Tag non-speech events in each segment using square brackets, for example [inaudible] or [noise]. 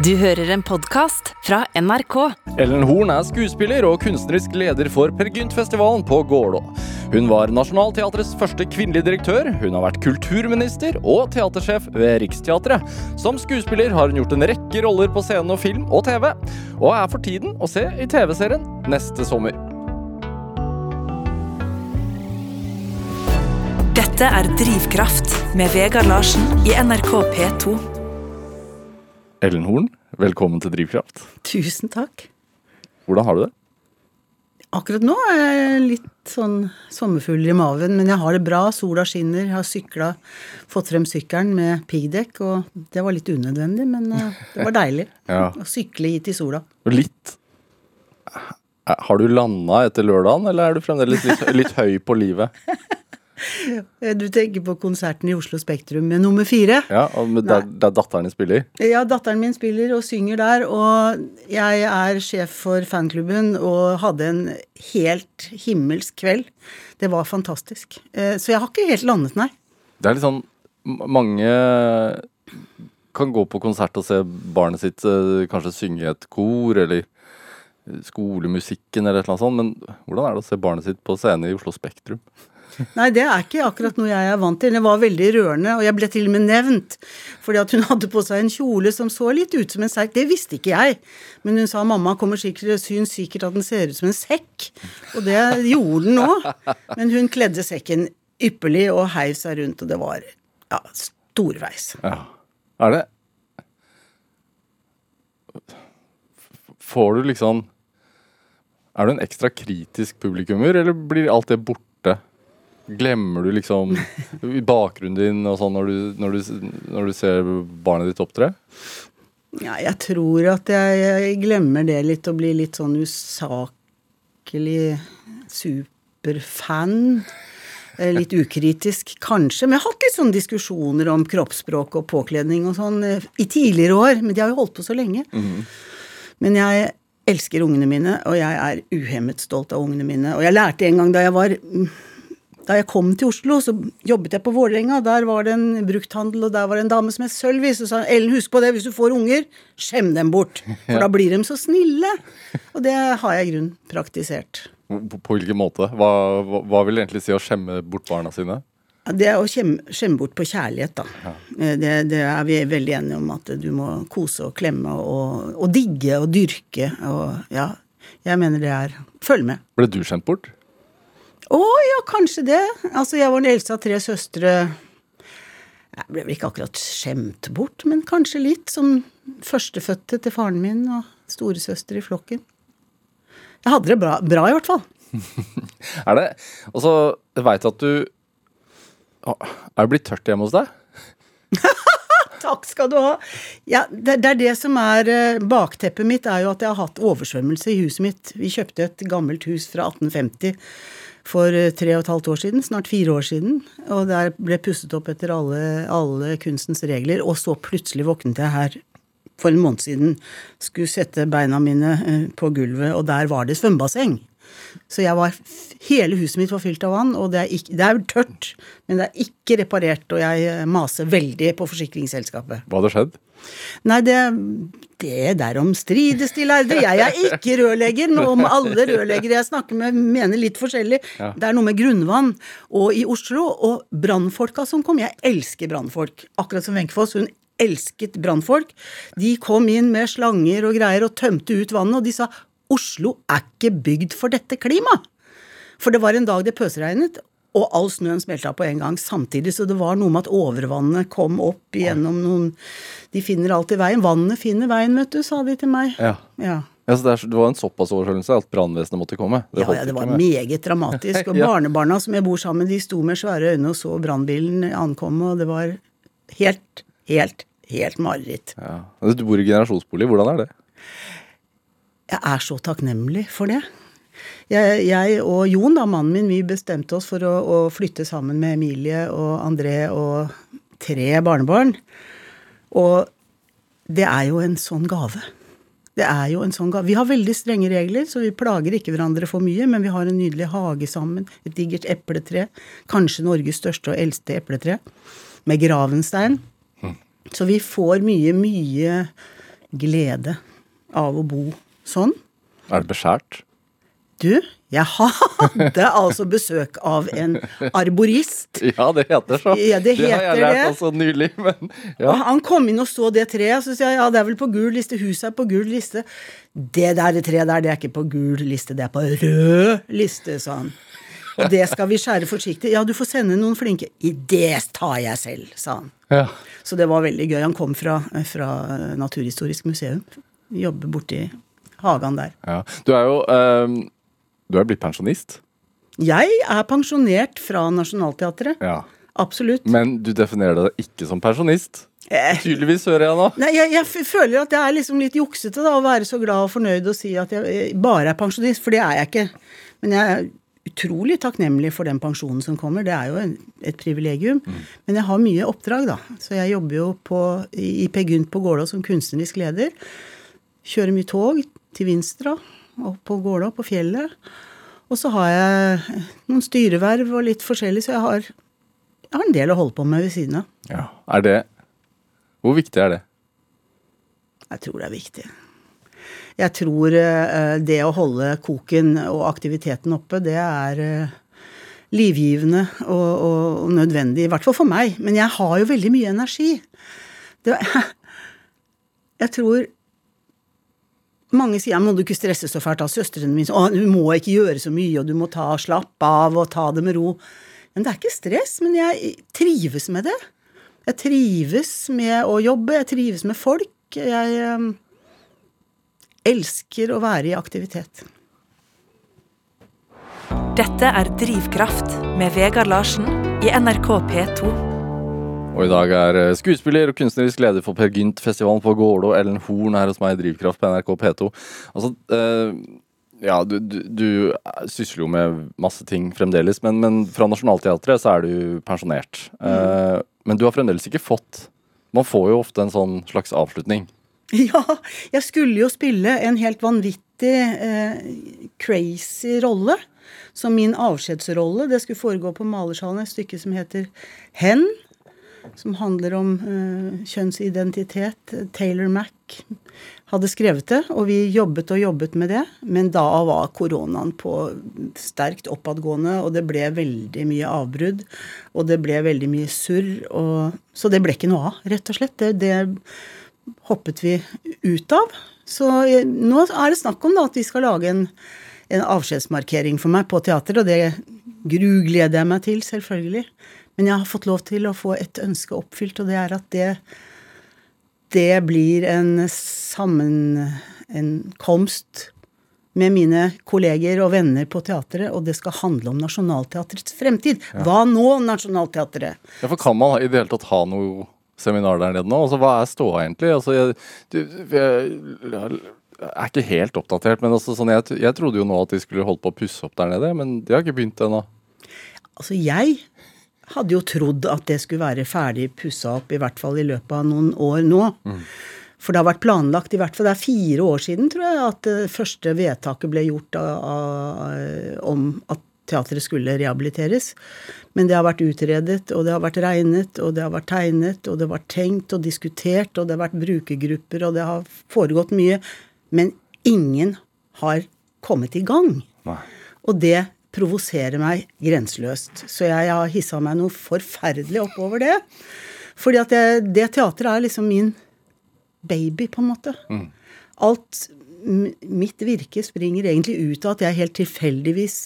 Du hører en podkast fra NRK. Ellen Horn er skuespiller og kunstnerisk leder for Per Gynt-festivalen på Gålå. Hun var Nationaltheatrets første kvinnelige direktør, hun har vært kulturminister og teatersjef ved Riksteatret. Som skuespiller har hun gjort en rekke roller på scenen og film og TV, og er for tiden å se i TV-serien Neste sommer. Dette er Drivkraft med Vegard Larsen i NRK P2. Ellen Horn, velkommen til Drivkraft. Tusen takk. Hvordan har du det? Akkurat nå er jeg litt sånn sommerfugler i maven, men jeg har det bra. Sola skinner. Jeg har sykla, fått frem sykkelen med piggdekk, og det var litt unødvendig, men eh, det var deilig [laughs] Ja. å sykle hit i sola. Litt Har du landa etter lørdagen, eller er du fremdeles litt, litt høy på livet? [laughs] [laughs] Du tenker på konserten i Oslo Spektrum med nummer fire? Ja, og der, der datteren spiller? Ja, datteren min spiller og synger der, og jeg er sjef for fanklubben og hadde en helt himmelsk kveld. Det var fantastisk. Eh, Så jeg har ikke helt landet, nei. Det er litt sånn Mange kan gå på konsert og se barnet sitt eh, kanskje synge i et kor, eller skolemusikken, eller et eller annet sånt, men hvordan er det å se barnet sitt på scenen i Oslo Spektrum? Nei, det er ikke akkurat noe jeg er vant til. Det var veldig rørende, og jeg ble til og med nevnt. Fordi at hun hadde på seg en kjole som så litt ut som en sekk. Det visste ikke jeg. Men hun sa mamma kommer sikkert, syns sikkert at den ser ut som en sekk. Og det gjorde den nå. Men hun kledde sekken ypperlig og heiv seg rundt, og det var ja, storveis. Ja. Er det Får du liksom Er du en ekstra kritisk publikummer, eller blir alt det borte? Glemmer du liksom bakgrunnen din og sånn når du, når du, når du ser barnet ditt opptre? Ja, jeg tror at jeg, jeg glemmer det litt og blir litt sånn usakelig superfan. Eh, Litt ukritisk, kanskje. Men jeg har hatt litt sånne diskusjoner om kroppsspråk og påkledning og sånn eh, i tidligere år. Men de har jo holdt på så lenge. Men jeg elsker ungene mine, og jeg er uhemmet stolt av ungene mine. Og jeg lærte en gang da jeg var da jeg kom til Oslo, så jobbet jeg på Vålerenga. Der var det en brukthandel, og der var det en dame som het Sølvi. Så sa hun, Ellen, husk på det, hvis du får unger, skjem dem bort. For da blir de så snille. Og det har jeg i grunnen praktisert. På, på hvilken måte? Hva, hva, hva vil det egentlig si å skjemme bort barna sine? Det er å skjemme, skjemme bort på kjærlighet, da. Ja. Det, det er vi veldig enige om, at du må kose og klemme og, og digge og dyrke. Og ja, jeg mener det er Følg med. Ble du skjemt bort? Å ja, kanskje det. Altså, jeg var den eldste av tre søstre. Jeg ble vel ikke akkurat skjemt bort, men kanskje litt. Som førstefødte til faren min og storesøster i flokken. Jeg hadde det bra, bra i hvert fall. [laughs] Er det Og så veit jeg at du Å, Er det blitt tørt hjemme hos deg? [laughs] Takk skal du ha. Ja, det, det er det som er eh, Bakteppet mitt er jo at jeg har hatt oversvømmelse i huset mitt. Vi kjøpte et gammelt hus fra 1850 for eh, tre og et halvt år siden, snart fire år siden. Og der ble pusset opp etter alle, alle kunstens regler. Og så plutselig våknet jeg her for en måned siden. Skulle sette beina mine eh, på gulvet, og der var det svømmebasseng. Så jeg var, hele huset mitt var fylt av vann, og det er, ikke, det er tørt, men det er ikke reparert, og jeg eh, maser veldig på forsikringsselskapet. Hva hadde skjedd? Nei, det, det derom strides de lærde. Jeg er ikke rørlegger. men om alle rørleggere jeg snakker med, mener litt forskjellig. Det er noe med grunnvann. Og i Oslo, og brannfolka som kom Jeg elsker brannfolk. Akkurat som Wenche Foss. Hun elsket brannfolk. De kom inn med slanger og greier og tømte ut vannet, og de sa Oslo er ikke bygd for dette klimaet. For det var en dag det pøsregnet, og all snøen smelta på en gang samtidig, så det var noe med at overvannet kom opp gjennom noen De finner alltid veien. Vannet finner veien, vet du, sa de til meg. Ja. Ja. Ja, så det, er, det var en såpass oversvømmelse at brannvesenet måtte komme? Ja, ja, det var meget dramatisk. [laughs] Og Ja. barnebarna som jeg bor sammen med, de sto med svære øyne og så brannbilen ankomme, og det var helt, helt, helt mareritt. Ja. Du bor i generasjonsbolig, hvordan er det? Jeg er så takknemlig for det. Jeg, jeg og Jon, da, mannen min, vi bestemte oss for å, å flytte sammen med Emilie og André og tre barnebarn. Og det er jo en sånn gave. Det er jo en sånn gave. Vi har veldig strenge regler, så vi plager ikke hverandre for mye, men vi har en nydelig hage sammen. Et digert epletre. Kanskje Norges største og eldste epletre. Med gravenstein. Så vi får mye, mye glede av å bo sånn. Er det beskjært? Du, jeg hadde [laughs] altså besøk av en arborist. Ja, det heter så. Ja, det heter det har jeg lært også nylig, men ja. han kom inn og så det treet, og så sa jeg ja, det er vel på gul liste, huset er på gul liste. Det der det treet der, det er ikke på gul liste, det er på rød liste, sa han. Og det skal vi skjære forsiktig. Ja, du får sende noen flinke. I det tar jeg selv, sa han. ja. Så det var veldig gøy. Han kom fra, fra Naturhistorisk museum. Jobber borti hagen der. ja. Du er jo ehm, Du er blitt pensjonist. Jeg er pensjonert fra Nationaltheatret. Ja. Absolutt. Men du definerer deg ikke som pensjonist. Eh, Tydeligvis, hører jeg nå. Nei, jeg, jeg føler at det er liksom litt juksete da, å være så glad og fornøyd og si at jeg eh, bare er pensjonist, for det er jeg ikke. Men jeg er utrolig takknemlig for den pensjonen som kommer. Det er jo en, et privilegium. Men jeg har mye oppdrag, da. Så jeg jobber jo på, i i Per Gynt på Gålå som kunstnerisk leder. Kjører mye tog til Vinstra og på Gålå, på fjellet. Og så har jeg noen styreverv og litt forskjellig, så jeg har, jeg har en del å holde på med ved siden av. Ja. Er det Hvor viktig er det? Jeg tror det er viktig. Jeg tror eh, det å holde koken og aktiviteten oppe, det er eh, livgivende og, og, og nødvendig. I hvert fall for meg. Men jeg har jo veldig mye energi. Det, [laughs] jeg tror mange sier må du ikke stresse så fælt av søstrene mine. og du må ikke gjøre så mye, og du må ta slappe av og ta det med ro. Men det er ikke stress. Men jeg trives med det. Jeg trives med å jobbe, jeg trives med folk. Jeg eh, elsker å være i aktivitet. Dette er Drivkraft med Vegard Larsen i NRK P2. Og i dag er eh, skuespiller og kunstnerisk leder for Per Gynt-festivalen på Gålå, Ellen Horn, her hos meg i Drivkraft på NRK P2. Altså, uh, ja, du, du, du sysler jo med masse ting fremdeles, men, men fra Nationaltheatret så er du pensjonert. Eh, men du har fremdeles ikke fått Man får jo ofte en sånn slags avslutning. [laughs] Ja, jeg skulle jo spille en helt vanvittig uh, crazy rolle. Som min avskjedsrolle. Det skulle foregå på Malersalen, et stykke som heter Hen. Som handler om uh, kjønnsidentitet. Taylor Mack hadde skrevet det, og vi jobbet og jobbet med det. Men da var koronaen på sterkt oppadgående, og det ble veldig mye avbrudd. Og det ble veldig mye surr. Og, så det ble ikke noe av, rett og slett. Det, det hoppet vi ut av. Så jeg, nå er det snakk om da, at vi skal lage en, en avskjedsmarkering for meg på teateret, og det grugleder jeg meg til, selvfølgelig. Men jeg har fått lov til å få et ønske oppfylt, og det er at det, det blir en sammenkomst med mine kolleger og venner på teatret, og det skal handle om Nationaltheatrets fremtid. Hva nå, Nationaltheatret? Ja, for kan man i det hele tatt ha noe seminar der nede nå? Altså, Hva er ståa egentlig? Altså, jeg, du, jeg, jeg er ikke helt oppdatert, men altså, sånn, jeg, jeg trodde jo nå at de skulle holdt på å pusse opp der nede, men de har ikke begynt ennå. Altså, jeg hadde jo trodd at det skulle være ferdig pussa opp, i hvert fall i løpet av noen år nå. For det har vært planlagt, i hvert fall det er fire år siden, tror jeg, at det første vedtaket ble gjort av, av, om at teatret skulle rehabiliteres. Men det har vært utredet, og det har vært regnet, og det har vært tegnet, og det har vært tenkt og diskutert, og det har vært brukergrupper, og det har foregått mye. Men ingen har kommet i gang. Nei. Og det provoserer meg grenseløst. Så jeg har hissa meg noe forferdelig oppover det. Fordi at det, det teatret er liksom min baby, på en måte. Alt m- mitt virke springer egentlig ut av at jeg helt tilfeldigvis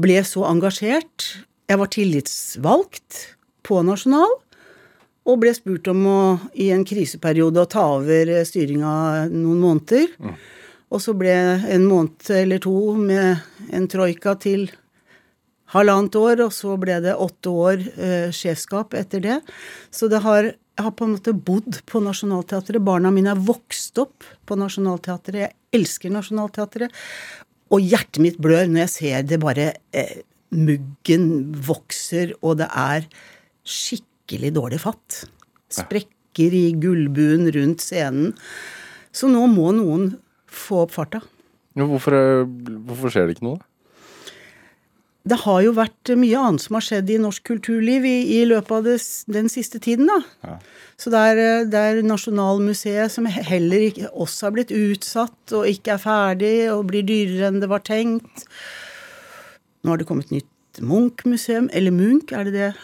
ble så engasjert. Jeg var tillitsvalgt på Nasjonal. Og ble spurt om å, i en kriseperiode å ta over styringa noen måneder. Og så ble en måned eller to med en troika til halvannet år, og så ble det åtte år eh, sjefskap etter det. Så det har, jeg har på en måte bodd på Nationaltheatret. Barna mine er vokst opp på Nationaltheatret. Jeg elsker Nationaltheatret. Og hjertet mitt blør når jeg ser det bare eh, Muggen vokser, og det er skikkelig dårlig fatt. Sprekker i gullbuen rundt scenen. Så nå må noen få opp farta. Jo, hvorfor, eh, hvorfor skjer det ikke noe? da? det har jo vært mye annet som har skjedd i norsk kulturliv i, i løpet av det, den siste tiden, da. Ja. Så det er, eh, det er Nasjonalmuseet som heller ikke også har blitt utsatt og ikke er ferdig og blir dyrere enn det var tenkt. Nå har det kommet nytt Munch-museum, eller Munch, er det det eh,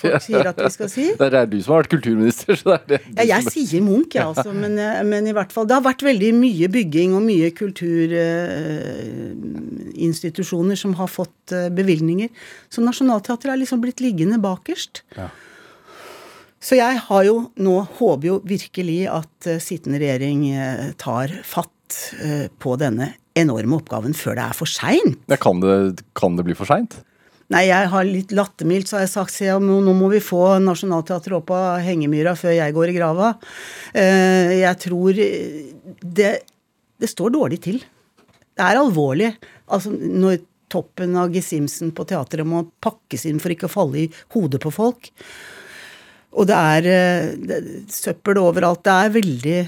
folk sier at vi skal si? Det er du som har vært kulturminister, så det er det. Ja, jeg sier Munch, jeg altså, men, eh, men, i hvert fall Det har vært veldig mye bygging og mye kulturinstitusjoner uh, som har fått bevilgninger. Så Nationaltheatret er liksom blitt liggende bakerst. Ja. Så jeg har jo nå håper jo virkelig at sittende regjering tar fatt på denne enorme oppgaven før det er for seint. Kan, det, kan det bli for seint? Nei, jeg har litt lattermildt så har jeg sagt se, nå, må vi få Nationaltheatret opp av hengemyra før jeg går i grava. Uh, jeg tror det, det står dårlig til. Det er alvorlig. Altså, når toppen av gesimsen på teatret må pakkes inn for ikke å falle i hodet på folk. Og det er, det, søppel overalt. Det er veldig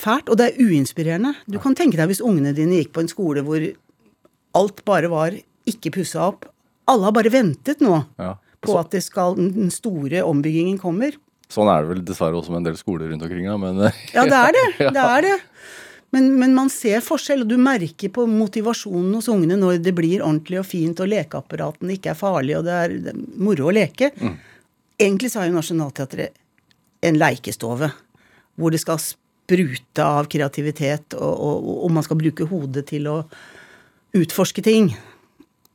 fælt, og det er uinspirerende. Du kan tenke deg hvis ungene dine gikk på en skole hvor alt bare var ikke pussa opp. Alle har bare ventet nå Ja. på at det skal, den store ombyggingen kommer. Sånn er det vel dessverre også med en del skoler rundt omkring, men Ja, det er det. [laughs] Det er det. Men, men man ser forskjell, og du merker på motivasjonen hos ungene når det blir ordentlig og fint, og lekeapparatene ikke er farlige, og det er, det er moro å leke. Egentlig så er jo Nationaltheatret en leikestove hvor det skal sprute av kreativitet, og, og, og man skal bruke hodet til å utforske ting.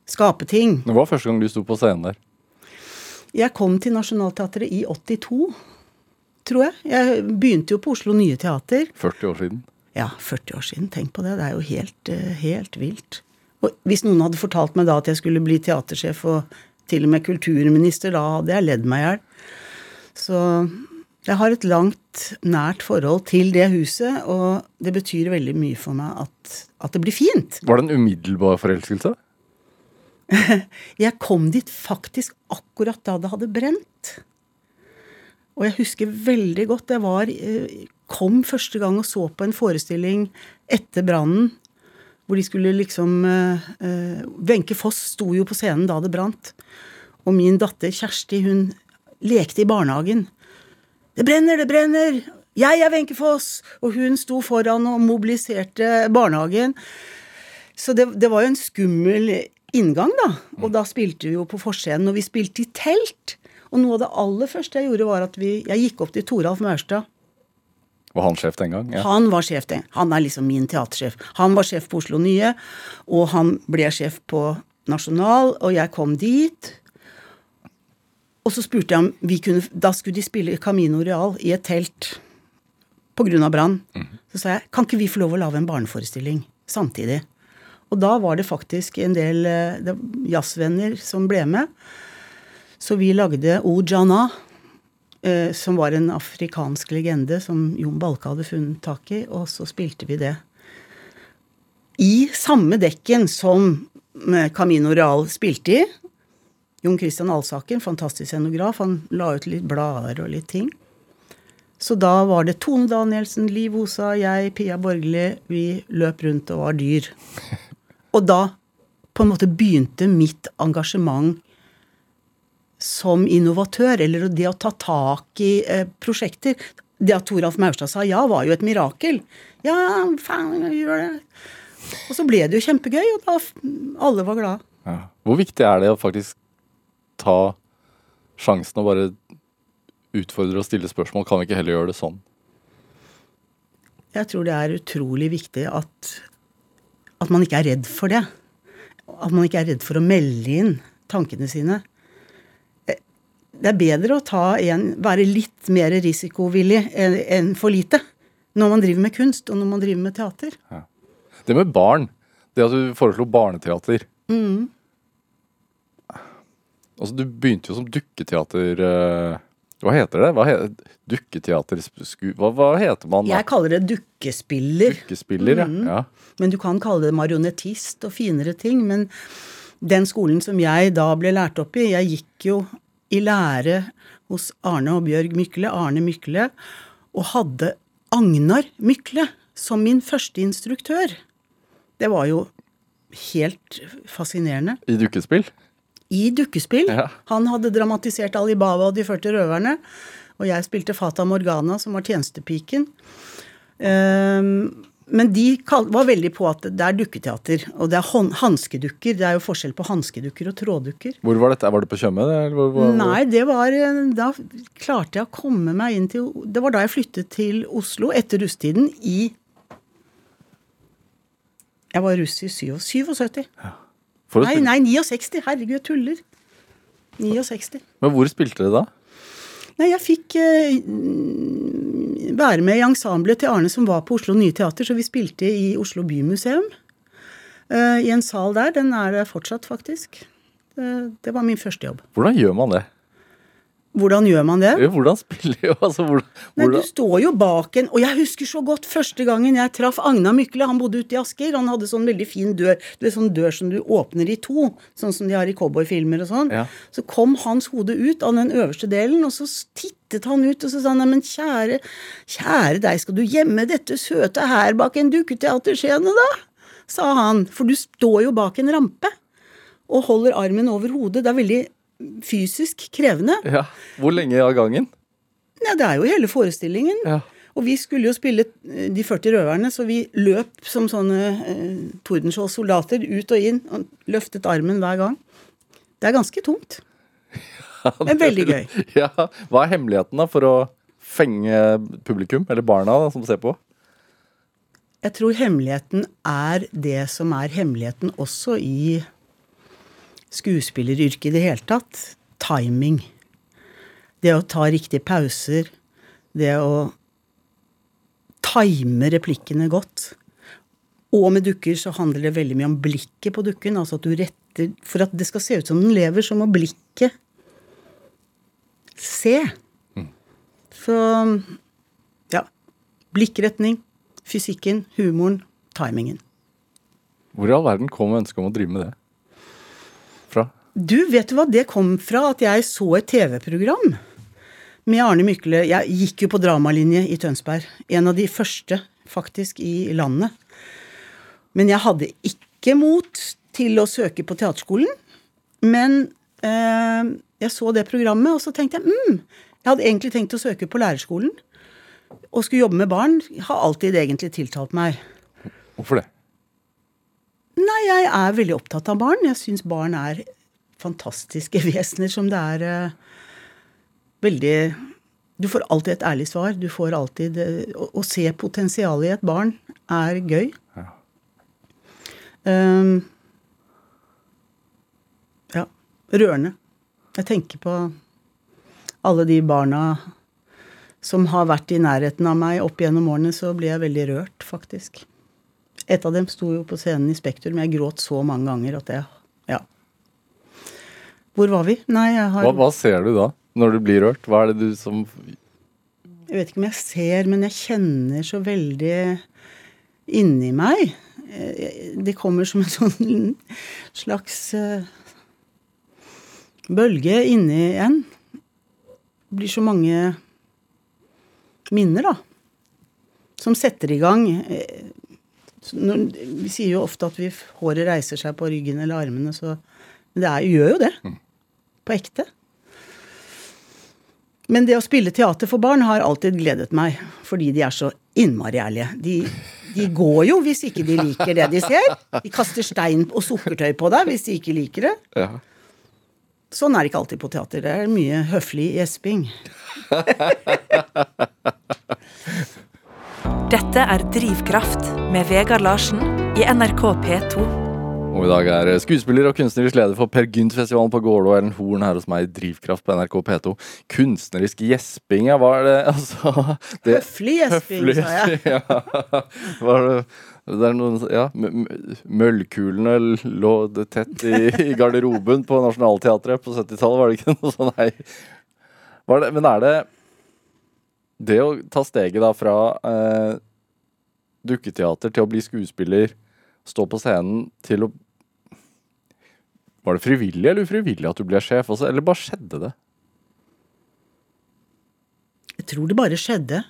Skape ting. Det var første gang du sto på scenen der. Jeg kom til Nationaltheatret i 82, tror jeg. Jeg begynte jo på Oslo Nye Teater. 40 år siden. Ja, 40 år siden. Tenk på det. Det er jo helt, eh, helt vilt. Og hvis noen hadde fortalt meg da at jeg skulle bli teatersjef og til og med kulturminister, da hadde jeg ledd meg i hjel. Så jeg har et langt, nært forhold til det huset, og det betyr veldig mye for meg at, at det blir fint. Var det en umiddelbar forelskelse? [laughs] Jeg kom dit faktisk akkurat da det hadde brent. Og jeg husker veldig godt Jeg var, eh, kom første gang og så på en forestilling etter brannen. Hvor de skulle liksom eh, Wenche Foss sto jo på scenen da det brant. Og min datter Kjersti, hun lekte i barnehagen. Det brenner, det brenner! Jeg er Wenche Foss! Og hun sto foran og mobiliserte barnehagen. Så det, det var jo en skummel inngang, da. Og da spilte vi jo på forscenen, og vi spilte i telt. Og noe av det aller første jeg gjorde, var at vi, jeg gikk opp til Toralf Maurstad. Var han sjef den gang? Ja. Han var sjef den. Han er liksom min teatersjef. Han var sjef på Oslo Nye, og han ble sjef på Nasjonal, og jeg kom dit. Og så spurte jeg om vi kunne Da skulle de spille Camino Real i et telt pga. brann. Så sa jeg kan ikke vi få lov å lage en barneforestilling samtidig? Og da var det faktisk en del eh, jazzvenner som ble med. Så vi lagde O Jana, eh, som var en afrikansk legende som Jon Balke hadde funnet tak i, og så spilte vi det. I samme dekken som eh, Camino Real spilte i. Jon Christian Alsaker, fantastisk scenograf, han la ut litt blader og litt ting. Så da var det Tone Danielsen, Liv Osa, jeg, Pia Borgli. Vi løp rundt og var dyr. [laughs] Og da på en måte begynte mitt engasjement som innovatør, eller det å ta tak i eh, prosjekter. Det at Toralf Maurstad sa ja, var jo et mirakel. Ja, faen, gjør det. Og så ble det jo kjempegøy, og da alle var glade. Ja. Hvor viktig er det å faktisk ta sjansen og bare utfordre og stille spørsmål? Kan vi ikke heller gjøre det sånn? Jeg tror det er utrolig viktig at, at man ikke er redd for det. At man ikke er redd for å melde inn tankene sine. Eh, Det er bedre å ta en, være litt mer risikovillig enn for lite. Når man driver med kunst, og når man driver med teater. Det med barn. Det at du foreslo barneteater. Mm. Altså, du begynte jo som dukketeater... eh, Hva heter det? Hva heter, dukketeater hva, hva heter man da? Jeg kaller det dukkespiller. Dukkespiller, ja. Mm. ja. Men du kan kalle det marionettist og finere ting. Men den skolen som jeg da ble lært opp i Jeg gikk jo i lære hos Arne og Bjørg Mykle, Arne Mykle, og hadde Agnar Mykle som min første instruktør. Det var jo helt fascinerende. I dukkespill? I dukkespill. Ja. Han hadde dramatisert Alibaba og De 40 røverne. Og jeg spilte Fata Morgana, som var tjenestepiken. Um, men de var veldig på at det er dukketeater. Og det er hanskedukker. Det er jo forskjell på hanskedukker og tråddukker. Hvor var dette? Var det på Tjøme? Nei, det var eh, Da klarte jeg å komme meg inn til Det var da jeg flyttet til Oslo etter russetiden i Jeg var russ i 77. Ja. Nei, nei, 69. Herregud, jeg tuller. 69. Men hvor spilte dere da? Nei, jeg fikk eh, være med i ensemblet til Arne som var på Oslo Nye Teater, så vi spilte i Oslo Bymuseum. eh, I en sal der. Den er der fortsatt, faktisk. Eh, det var min første jobb. Hvordan gjør man det? Hvordan gjør man det? Hvordan spiller jo [laughs] altså, hvordan, Nei, du står jo bak en Og jeg husker så godt første gangen jeg traff Agna Mykle. Han bodde ute i Asker. Han hadde sånn veldig fin dør. Du vet, sånn dør som du åpner i to, sånn som de har i cowboyfilmer og sånn. Ja. Så kom hans hode ut av den øverste delen, og så tittet han ut, og så sa han neimen kjære, kjære deg, skal du gjemme dette søte her bak en dukketeaterscene, da? sa han. For du står jo bak en rampe og holder armen over hodet. Det er veldig fysisk krevende. ja. Hvor lenge av gangen? Nei, det er jo hele forestillingen. Ja. Og vi skulle jo spille eh, De 40 røverne, så vi løp som sånne eh, Tordenskiold-soldater ut og inn og løftet armen hver gang. Det er ganske tungt. Det Men veldig gøy. [laughs] Ja. Hva er hemmeligheten da for å fenge publikum, eller barna da, som ser på? Jeg tror hemmeligheten er det som er hemmeligheten også i skuespilleryrket i det hele tatt. Timing. Det å ta riktige pauser. Det å time replikkene godt. Og med dukker så handler det veldig mye om blikket på dukken. Altså at du retter For at det skal se ut som den lever, så må blikket se. Så ja. Blikkretning, fysikken, humoren, timingen. Hvor i all verden kom ønsket om å drive med det? Du, vet du hva det kom fra? At jeg så et TV-program med Arne Mykle. Jeg gikk jo på dramalinje i Tønsberg. En av de første, faktisk, i landet. Men jeg hadde ikke mot til å søke på teaterskolen. Men eh, jeg så det programmet, og så tenkte jeg mm, Jeg hadde egentlig tenkt å søke på lærerskolen. Og skulle jobbe med barn. Har alltid egentlig tiltalt meg. Hvorfor det? Nei, jeg er veldig opptatt av barn. Jeg syns barn er fantastiske vesener som det er eh, veldig Du får alltid et ærlig svar. Du får alltid eh, å, å se potensialet i et barn er gøy. Ja. Um, ja. Rørende. Jeg tenker på alle de barna som har vært i nærheten av meg opp gjennom årene, så blir jeg veldig rørt, faktisk. Et av dem sto jo på scenen i Spektrum. Jeg gråt så mange ganger at jeg. Hvor var vi? Nei, jeg har Hva, hva ser du da, når du blir rørt? Hva er det du som Jeg vet ikke om jeg ser, men jeg kjenner så veldig inni meg. Eh, Det kommer som en sånn [laughs] slags eh, bølge inni en. Det blir så mange minner, da. Som setter i gang eh, Vi sier jo ofte at vi, håret reiser seg på ryggen eller armene, så Men det er, gjør jo det. På ekte. Men det å spille teater for barn har alltid gledet meg, fordi de er så innmari ærlige. De, de går jo hvis ikke de liker det de ser. De kaster stein og sukkertøy på deg hvis de ikke liker det. Ja. Sånn er det ikke alltid på teater. Det er mye høflig gjesping. Dette er Drivkraft med Vegard Larsen i NRK P2. Og i dag er skuespiller og kunstnerisk leder for Per Gynt-festivalen på Gålå, Ellen Horn, her hos meg i Drivkraft på NRK P2. Kunstnerisk gjesping, ja, hva er det [laughs] altså det, Høflig gjesping, sa jeg. Ja. [laughs] Var det, det er noen Ja, møllkulene lå tett i, i garderoben på Nationaltheatret på 70-tallet, var det ikke [laughs] noe sånn? Nei. Var det, men er det Det å ta steget da fra eh, dukketeater til å bli skuespiller, stå på scenen til å Var det frivillig eller ufrivillig at du ble sjef også, eller bare skjedde det? Jeg tror det bare skjedde.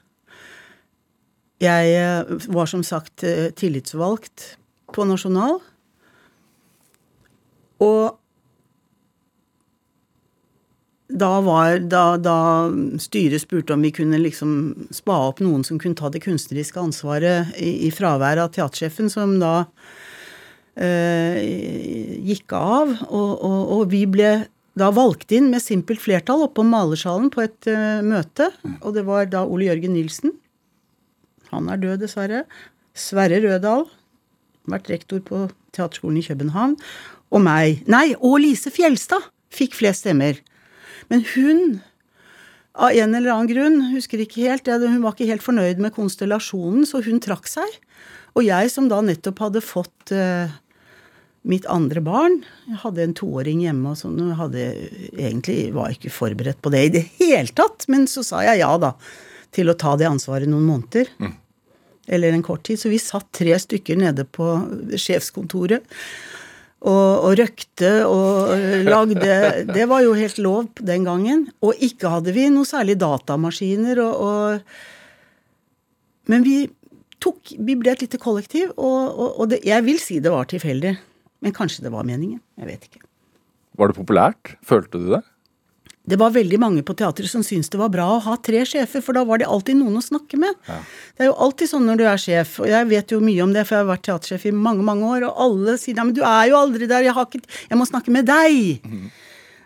Jeg eh, var som sagt eh, tillitsvalgt på Nasjonal. Og da var da, da styret spurte om vi kunne liksom spa opp noen som kunne ta det kunstneriske ansvaret i, i fraværet av teatersjefen, som da øh, gikk av. Og, og, og, vi ble da valgt inn med simpelt flertall oppe på Malersalen på et øh, møte. Og det var da Ole Jørgen Nilsen. Han er død, dessverre. Sverre Rødal, vært rektor på Teaterskolen i København. Og meg. Nei, og Lise Fjelstad fikk flest stemmer. Men hun, av en eller annen grunn, husker ikke helt, hun var ikke helt fornøyd med konstellasjonen, så hun trakk seg. Og jeg som da nettopp hadde fått uh, mitt andre barn Jeg hadde en toåring hjemme, og sånn, og hadde, egentlig var ikke forberedt på det i det hele tatt. Men så sa jeg ja, da, til å ta det ansvaret noen måneder. Mm. Eller en kort tid. Så vi satt tre stykker nede på sjefskontoret og, og røkte og lagde Det var jo helt lov den gangen. Og ikke hadde vi noe særlig datamaskiner og, og Men vi tok Vi ble et lite kollektiv, og, og det, jeg vil si det var tilfeldig. Men kanskje det var meningen. Jeg vet ikke. Var det populært? Følte du det? Det var veldig mange på teatret som syntes det var bra å ha tre sjefer, for da var det alltid noen å snakke med. Ja. Det er jo alltid sånn når du er sjef, og jeg vet jo mye om det, for jeg har vært teatersjef i mange, mange år, og alle sier ja, men du er jo aldri der, jeg, har ikke, jeg må snakke med deg. Mm.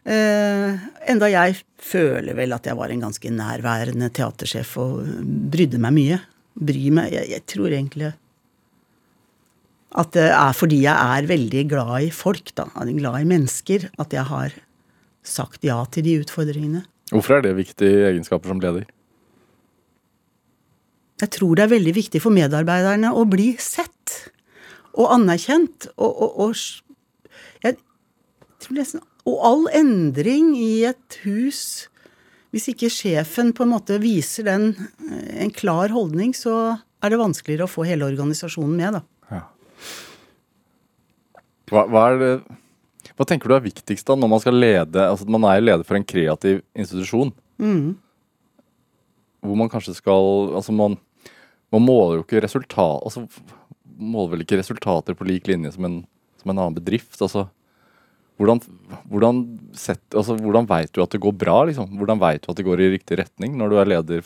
Uh, enda jeg føler vel at jeg var en ganske nærværende teatersjef og brydde meg mye. Bry meg. Jeg, jeg tror egentlig at det er fordi jeg er veldig glad i folk, da, glad i mennesker, at jeg har sagt ja til de utfordringene. Hvorfor er det viktige egenskaper som leder? Jeg tror det er veldig viktig for medarbeiderne å bli sett og anerkjent. Og, og, og, jeg, nesten, og all endring i et hus Hvis ikke sjefen på en måte viser den, en klar holdning, så er det vanskeligere å få hele organisasjonen med, da. Hva, hva, det, hva, tenker du er viktigst da når man skal lede altså Man er leder for en kreativ institusjon. Mm. Hvor man kanskje skal Altså, man, man måler jo ikke resultat Altså, måler vel ikke resultater på lik linje som en, som en annen bedrift. Altså, hvordan, hvordan, sett, altså, hvordan veit du at det går bra, liksom? Hvordan veit du at det går i riktig retning når du er leder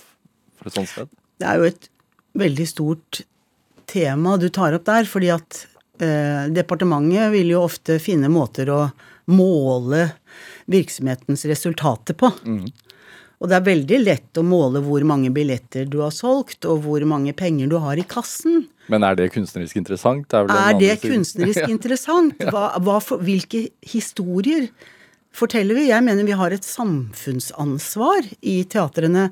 for et sånt sted? Det er jo et veldig stort tema du tar opp der, fordi at Eh, departementet vil jo ofte finne måter å måle virksomhetens resultater på. Mm. Og det er veldig lett å måle hvor mange billetter du har solgt, og hvor mange penger du har i kassen. Men er det kunstnerisk interessant? Det er, er det kunstnerisk [laughs] interessant? Hva, hva for, hvilke historier forteller vi? Jeg mener vi har et samfunnsansvar i teatrene.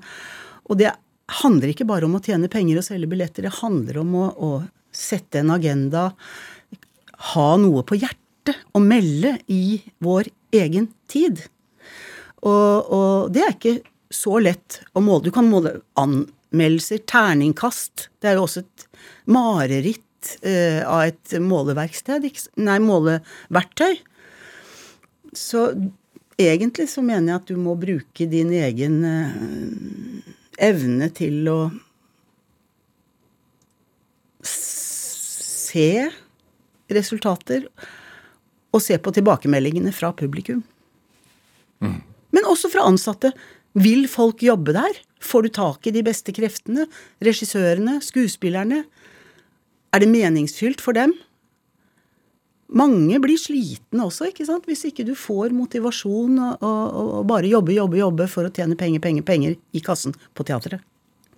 Og det handler ikke bare om å tjene penger og selge billetter, det handler om å, å sette en agenda, ha noe på hjertet å melde i vår egen tid. Og, og, det er ikke så lett å måle. Du kan måle anmeldelser, terningkast. Det er jo også et mareritt eh, av et måleverksted, nei, måleverktøy. Så egentlig så mener jeg at du må bruke din egen eh, evne til å se resultater og se på tilbakemeldingene fra publikum. Mm. Men også fra ansatte. Vil folk jobbe der? Får du tak i de beste kreftene? Regissørene? Skuespillerne? Er det meningsfylt for dem? Mange blir slitne også, ikke sant? hvis ikke du får motivasjon og, og, og bare jobbe, jobbe, jobbe for å tjene penger, penger, penger i kassen på teatret.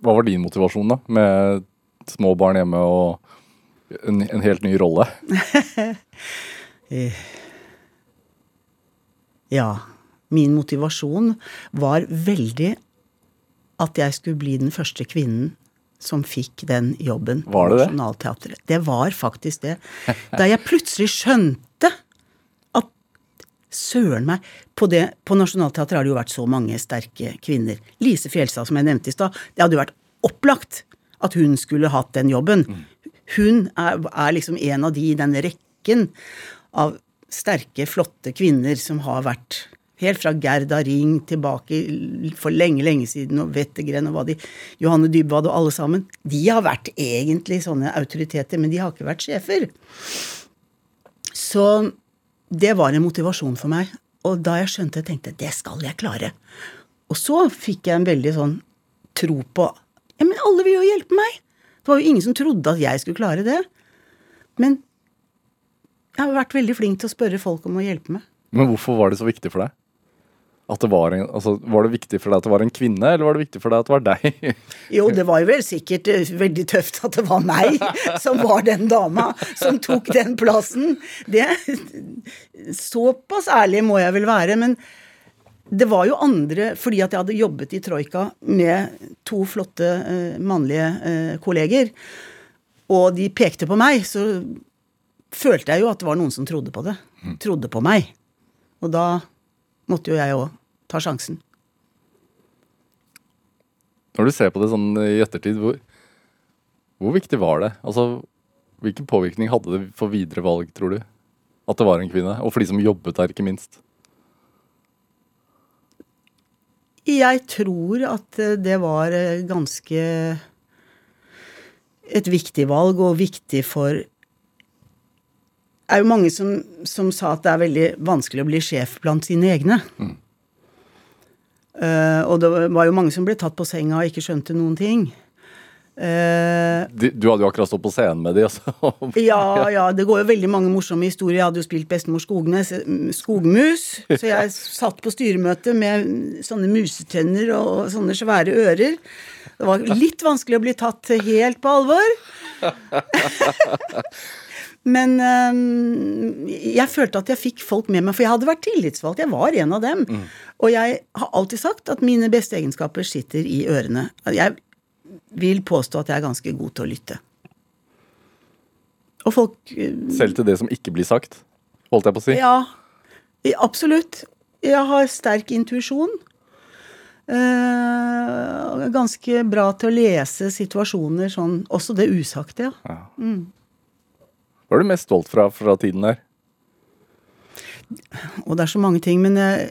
Hva var din motivasjon, da? Med små barn hjemme og en, en helt ny rolle? [laughs] Eh, ja. Min motivasjon var veldig at jeg skulle bli den første kvinnen som fikk den jobben på Nationaltheatret. Det var faktisk det. Da jeg plutselig skjønte at søren meg På, det, på Nationaltheatret har det jo vært så mange sterke kvinner. Lise Fjelstad, som jeg nevnte i stad. Det hadde jo vært opplagt at hun skulle hatt den jobben. Mm. Hun er, er liksom en av de i den rekken av sterke, flotte kvinner som har vært Helt fra Gerda Ring tilbake for lenge, lenge siden, og Wettergren og hva de Johanne Dybwad og alle sammen. De har vært egentlig sånne autoriteter, men de har ikke vært sjefer. Så det var en motivasjon for meg. Og da jeg skjønte tenkte jeg det skal jeg klare. Og så fikk jeg en veldig sånn tro på Ja, men alle vil jo hjelpe meg! Det var jo ingen som trodde at jeg skulle klare det. Men jeg har vært veldig flink til å spørre folk om å hjelpe meg. Men hvorfor var det så viktig for deg? At det var, en, altså, var det viktig for deg at det var en kvinne, eller var det viktig for deg at det var deg? [laughs] Jo, det var jo vel sikkert eh, veldig tøft at det var meg [laughs] som var den dama som tok den plassen. Det Såpass ærlig må jeg vel være. Men det var jo andre Fordi at jeg hadde jobbet i Troika med to flotte eh, mannlige eh, kolleger, og de pekte på meg, så følte jeg jo at det var noen som trodde på det. Trodde på meg. Og da måtte jo jeg òg ta sjansen. Når du ser på det sånn i ettertid, hvor, hvor viktig var det? Altså, Hvilken påvirkning hadde det for videre valg, tror du? At det var en kvinne? Og for de som jobbet der, ikke minst. Jeg tror at eh, det var eh, ganske et viktig valg, og viktig for Det er jo mange som, som sa at det er veldig vanskelig å bli sjef blant sine egne. Mm. Uh, og det var jo mange som ble tatt på senga og ikke skjønte noen ting. De, du hadde jo akkurat stått på scenen med de, altså. [laughs] ja, ja, det går jo veldig mange morsomme historier. Jeg hadde jo spilt bestemor Skognes, eh, skogmus, så jeg satt på styremøte med sånne musetenner og sånne svære ører. Det var litt vanskelig å bli tatt helt på alvor. [laughs] Men øh, jeg følte at jeg fikk folk med meg, for jeg hadde vært tillitsvalgt. Jeg var en av dem. Og jeg har alltid sagt at mine beste egenskaper sitter i ørene. Jeg vil påstå at jeg er ganske god til å lytte. Og folk øh, Selv til det som ikke blir sagt, holdt jeg på å si. Ja, absolutt. Jeg har sterk intuisjon. Eh, ganske bra til å lese situasjoner sånn, også det usagte, ja. Hva er du mest stolt fra fra tiden der? Og det er så mange ting, men jeg,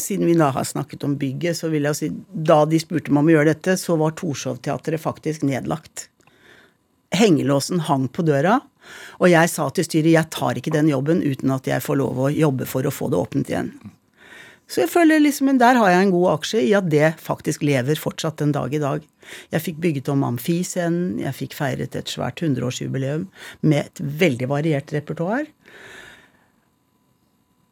siden vi da har snakket om bygget, så vil jeg si da de spurte meg om å gjøre dette, så var Torshov-teatret faktisk nedlagt. Hengelåsen hang på døra, og jeg sa til styret jeg tar ikke den jobben uten at jeg får lov å jobbe for å få det åpnet igjen. Så jeg føler liksom, men der har jeg en god aksje i at det faktisk lever fortsatt den dag i dag. Jeg fikk bygget om amfiscenen, jeg fikk feiret et svært 100-årsjubileum med et veldig variert repertoar.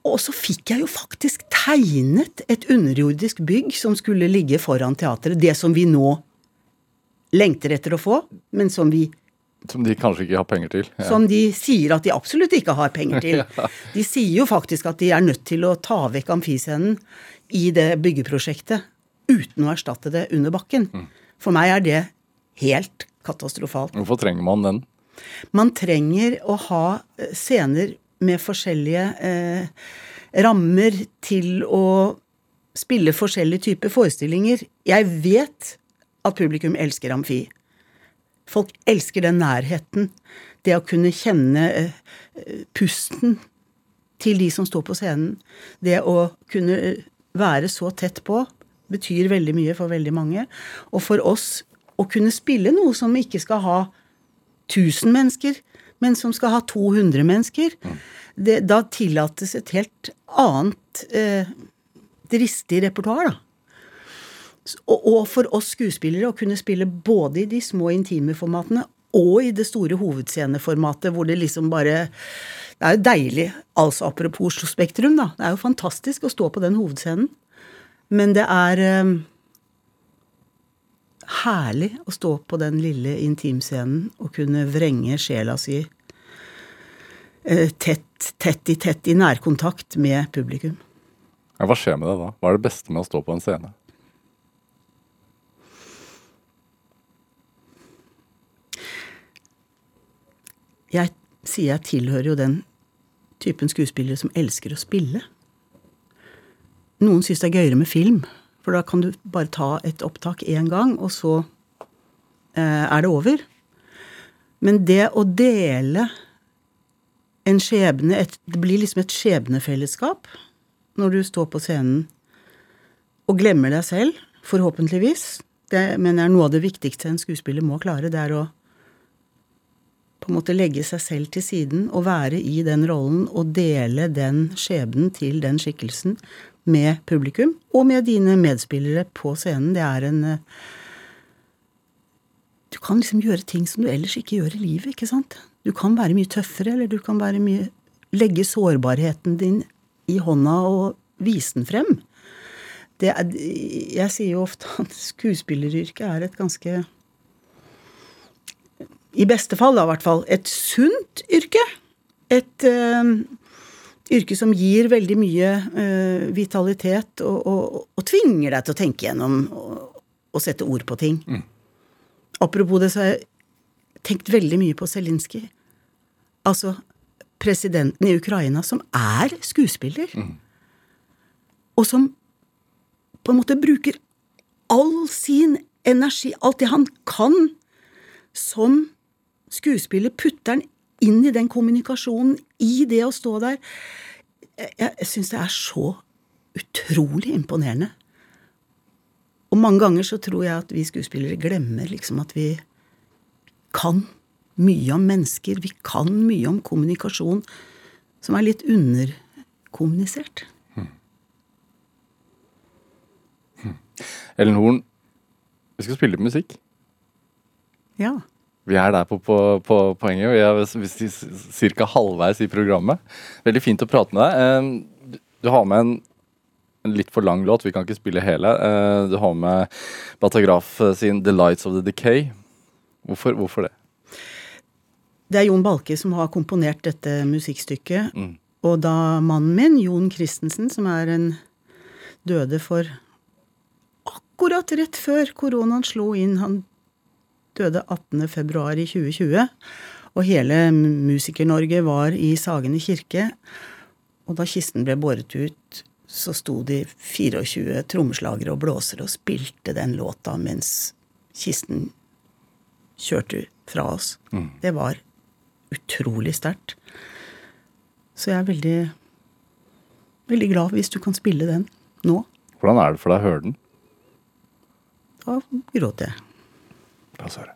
Og så fikk jeg jo faktisk tegnet et underjordisk bygg som skulle ligge foran teatret. Det som vi nå lengter etter å få, men som, vi, Som de kanskje ikke har penger til? Ja. som de sier at de absolutt ikke har penger til. [laughs] De sier jo faktisk at de er nødt til å ta vekk amfiscenen i det byggeprosjektet uten å erstatte det under bakken. For meg er det helt katastrofalt. Hvorfor trenger man den? Man trenger å ha scener med forskjellige eh, rammer til å spille forskjellige typer forestillinger. Jeg vet at publikum elsker amfi. Folk elsker den nærheten. Det å kunne kjenne eh, pusten til de som står på scenen. Det å kunne eh, være så tett på betyr veldig mye for veldig mange. Og for oss å kunne spille noe som ikke skal ha 1000 mennesker, men som skal ha 200 mennesker, det, da tillates et helt annet eh, dristig repertoar, da. Og, og for oss skuespillere å kunne spille både i de små intime formatene og i det store hovedsceneformatet hvor det liksom bare Det er jo deilig, altså apropos Oslo Spektrum, da. Det er jo fantastisk å stå på den hovedscenen. Men det er eh, herlig å stå på den lille intimscenen og kunne vrenge sjela si eh, tett, tett i tett i nærkontakt med publikum. Ja, hva skjer med deg da? Hva er det beste med å stå på en scene? Jeg sier jeg tilhører jo den typen skuespillere som elsker å spille. Noen syns det er gøyere med film, for da kan du bare ta et opptak én gang, og så eh, er det over. Men det å dele en skjebne et, Det blir liksom et skjebnefellesskap når du står på scenen og glemmer deg selv, forhåpentligvis. Det mener jeg er noe av det viktigste en skuespiller må klare. Det er å på en måte legge seg selv til siden og være i den rollen og dele den skjebnen til den skikkelsen med publikum og med dine medspillere på scenen. Det er en eh, Du kan liksom gjøre ting som du ellers ikke gjør i livet, ikke sant? Du kan være mye tøffere, eller du kan være mye Legge sårbarheten din i hånda og vise den frem. Er, jeg sier jo ofte at skuespilleryrket er et ganske i beste fall, da, i hvert fall, et sunt yrke. Et uh, yrke som gir veldig mye uh, vitalitet og, og, og, tvinger deg til å tenke gjennom og, og sette ord på ting. Mm. Apropos det, så har jeg tenkt veldig mye på Zelinskyj. Altså presidenten i Ukraina, som er skuespiller. Mm. Og som på en måte bruker all sin energi, alt det han kan, som skuespiller putter den inn i den kommunikasjonen, i det å stå der. Jeg, syns det er så utrolig imponerende. Og mange ganger så tror jeg at vi skuespillere glemmer liksom at vi kan mye om mennesker. Vi kan mye om kommunikasjon som er litt underkommunisert. Hmm. Hmm. Ellen Horn, vi skal spille musikk. Ja. Vi er der på, på, på poenget. Vi er ca. halvveis i programmet. Veldig fint å prate med deg. Du har med en, en, litt for lang låt, vi kan ikke spille hele. Du har med Batagraf sin 'The Lights of the Decay'. Hvorfor, hvorfor det? Det er Jon Balke som har komponert dette musikkstykket. Mm. Og da mannen min, Jon Christensen, som er en døde for akkurat rett før koronaen slo inn Han døde 18.2 i 2020. Og hele Musiker-Norge var i Sagene kirke. Og da kisten ble båret ut, så sto de 24 trommeslagere og blåsere og spilte den låta mens kisten kjørte fra oss. Mm. Det var utrolig sterkt. Så jeg er veldig, veldig glad hvis du kan spille den nå. Hvordan er det for deg å høre den? Da gråter jeg. La oss høre.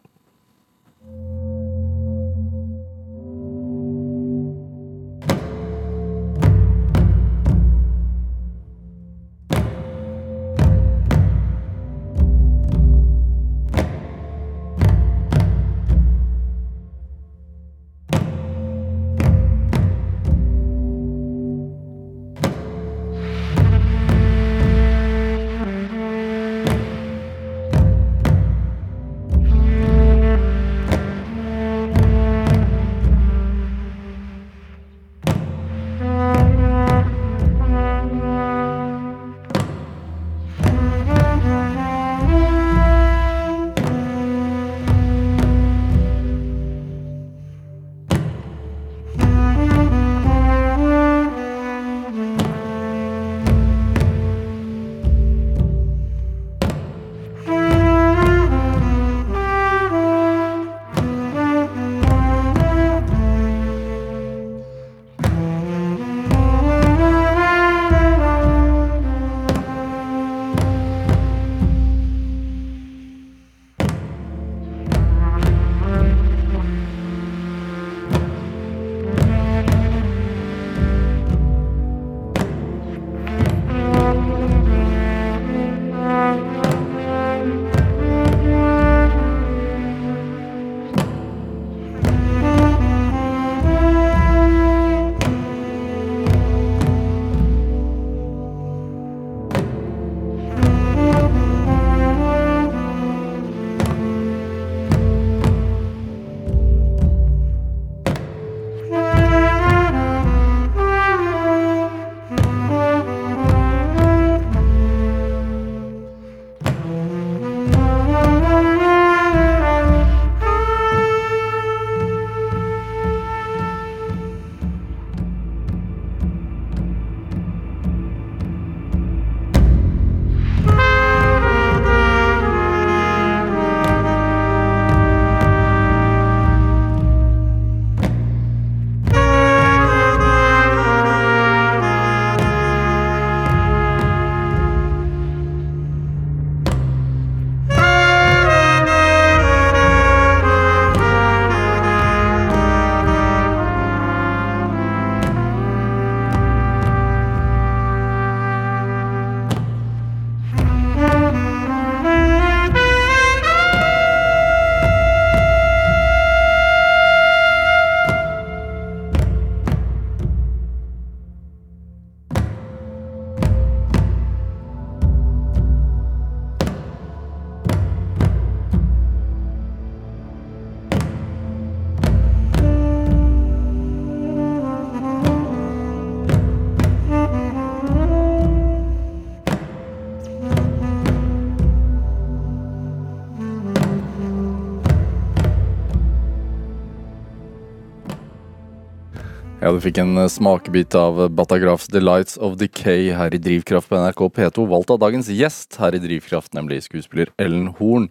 Ja, du fikk en eh, smakebit av Batagrafs Lights of Decay her i Drivkraft på NRK P2, valgt av dagens gjest her i Drivkraft, nemlig skuespiller Ellen Horn.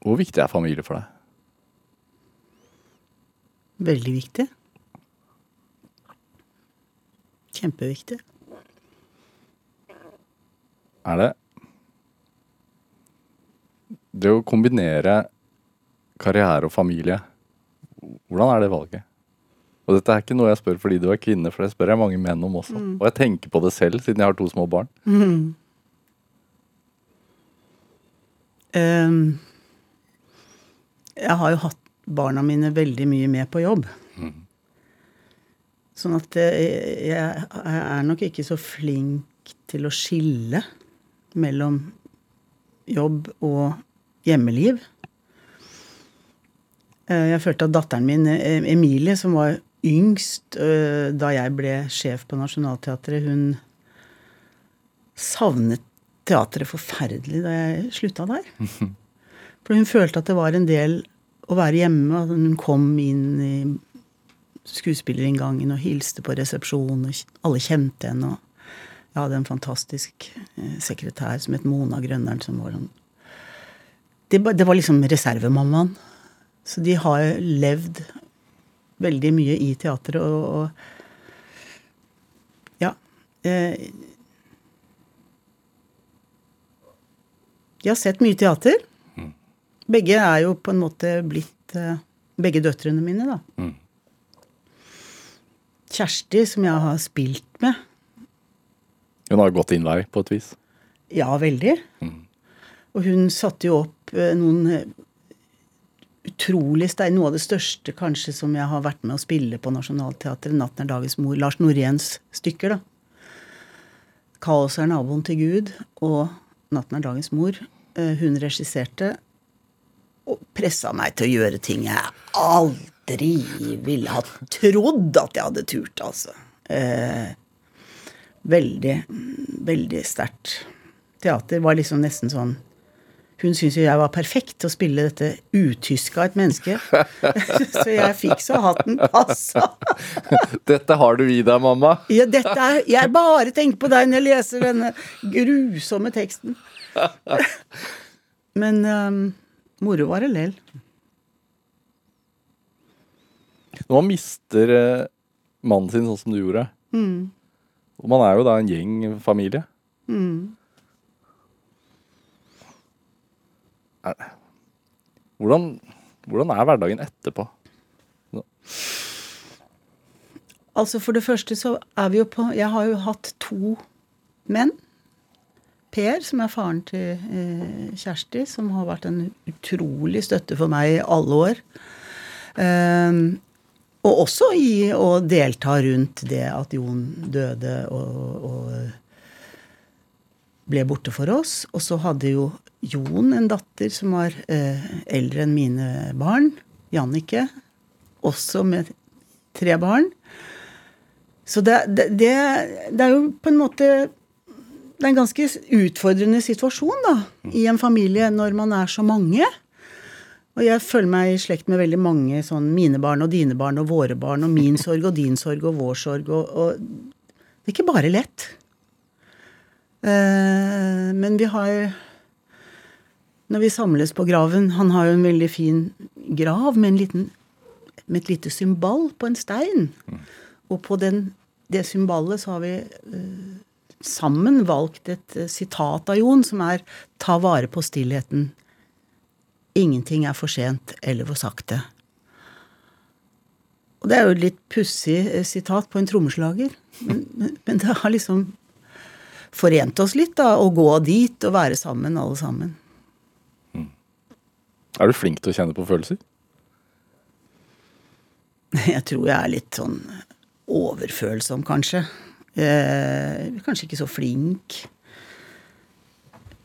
Hvor viktig er familie for deg? Veldig viktig. Kjempeviktig. Er det Det å kombinere karriere og familie, hvordan er det valget? Og dette er ikke noe jeg spør fordi du er kvinne, for det spør jeg mange menn om også. Og jeg tenker på det selv, siden jeg har to små barn. Ehm, jeg har jo hatt barna mine veldig mye med på jobb. Sånn at jeg, jeg er nok ikke så flink til å skille mellom jobb og hjemmeliv. Eh, Jeg følte at datteren min, eh, Emilie, som var yngst eh, da jeg ble sjef på Nationaltheatret, hun savnet teatret forferdelig da jeg slutta der. [laughs] For hun følte at det var en del å være hjemme. at Hun kom inn i skuespillerinngangen og hilste på resepsjonen, og alle kjente henne. og Jeg hadde en fantastisk sekretær som het Mona Grønnern, som var sånn det var liksom reservemammaen. Så de har levd veldig mye i teatret og, og Ja. Eh, de har sett mye teater. Begge er jo på en måte blitt eh, Begge døtrene mine, da. Mm. Kjersti, som jeg har spilt med. Hun har gått din vei, på et vis. Ja, veldig. Og hun satte jo opp eh, noen utrolig sterk Noe av det største kanskje som jeg har vært med å spille på Nationaltheatret, 'Natten er dagens mor'. Lars Noréns stykker, da. 'Kaos er naboen til Gud' og 'Natten er dagens mor'. Eh, Hun regisserte og pressa meg til å gjøre ting jeg aldri ville ha trodd at jeg hadde turt, altså. Eh, veldig, veldig sterkt. Teater var liksom nesten sånn Hun syntes jo jeg var perfekt til å spille dette utyska et menneske. [laughs] så jeg fikk så hatten passa. [laughs] Dette har du i deg, mamma. Ja, dette er, jeg bare tenker på deg når jeg leser denne grusomme teksten. [laughs] Men um, moro var det lell. Når man mister eh, mannen sin sånn som du gjorde Og man er jo da en gjeng familie. Er- Hvordan, hvordan er hverdagen etterpå? Altså For det første så er vi jo på Jeg har jo hatt to menn. Per, som er faren til eh, Kjersti, som har vært en utrolig støtte for meg i alle år. Ehm, og også i å delta rundt det at Jon døde og, og ble borte for oss. Og så hadde jo Jon en datter som var eh, eldre enn mine barn. Jannicke. Også med tre barn. Så det, det, det, det er jo på en måte Det er en ganske utfordrende situasjon da, i en familie når man er så mange. Og jeg føler meg i slekt med veldig mange sånn mine barn og dine barn og våre barn og min sorg og din sorg og vår sorg og, og Det er ikke bare lett. Eh, men vi har Når vi samles på graven Han har jo en veldig fin grav med, en liten, med et lite symbol på en stein. Og på den, det symbolet så har vi uh, sammen valgt et uh, sitat av Jon som er 'ta vare på stillheten'. Ingenting er for sent eller for sakte. Og det er jo et litt pussig eh, sitat på en trommeslager, men, men, men det har liksom forent oss litt, da, å gå dit og være sammen, alle sammen. Er du flink til å kjenne på følelser? [laughs] Jeg tror jeg er litt sånn overfølsom, kanskje. Eh, kanskje ikke så flink.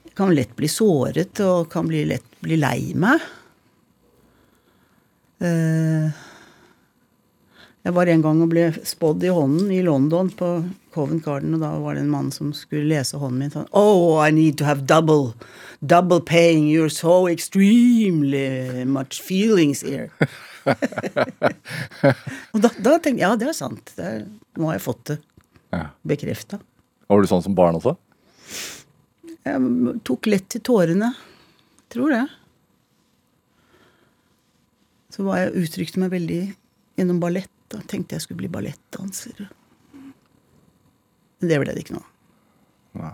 Jeg kan lett bli såret og kan bli lett bli lei meg. Eh, jeg var en gang og ble spådd i hånden i London, på Covent Garden, og da var det en mann som skulle lese hånden min sånn Oh, I need to have double. Double paying. You're so extremely much feelings here. [laughs] og da, da tenkte jeg ja, det er sant. Det er, nå har jeg fått det Ja. bekrefta. Var du sånn som barn også? Jeg tok lett til tårene. Tror det. Så var jeg, uttrykte meg veldig gjennom ballett. Da tenkte jeg skulle bli ballettdanser. Men det ble det ikke nå. Nei.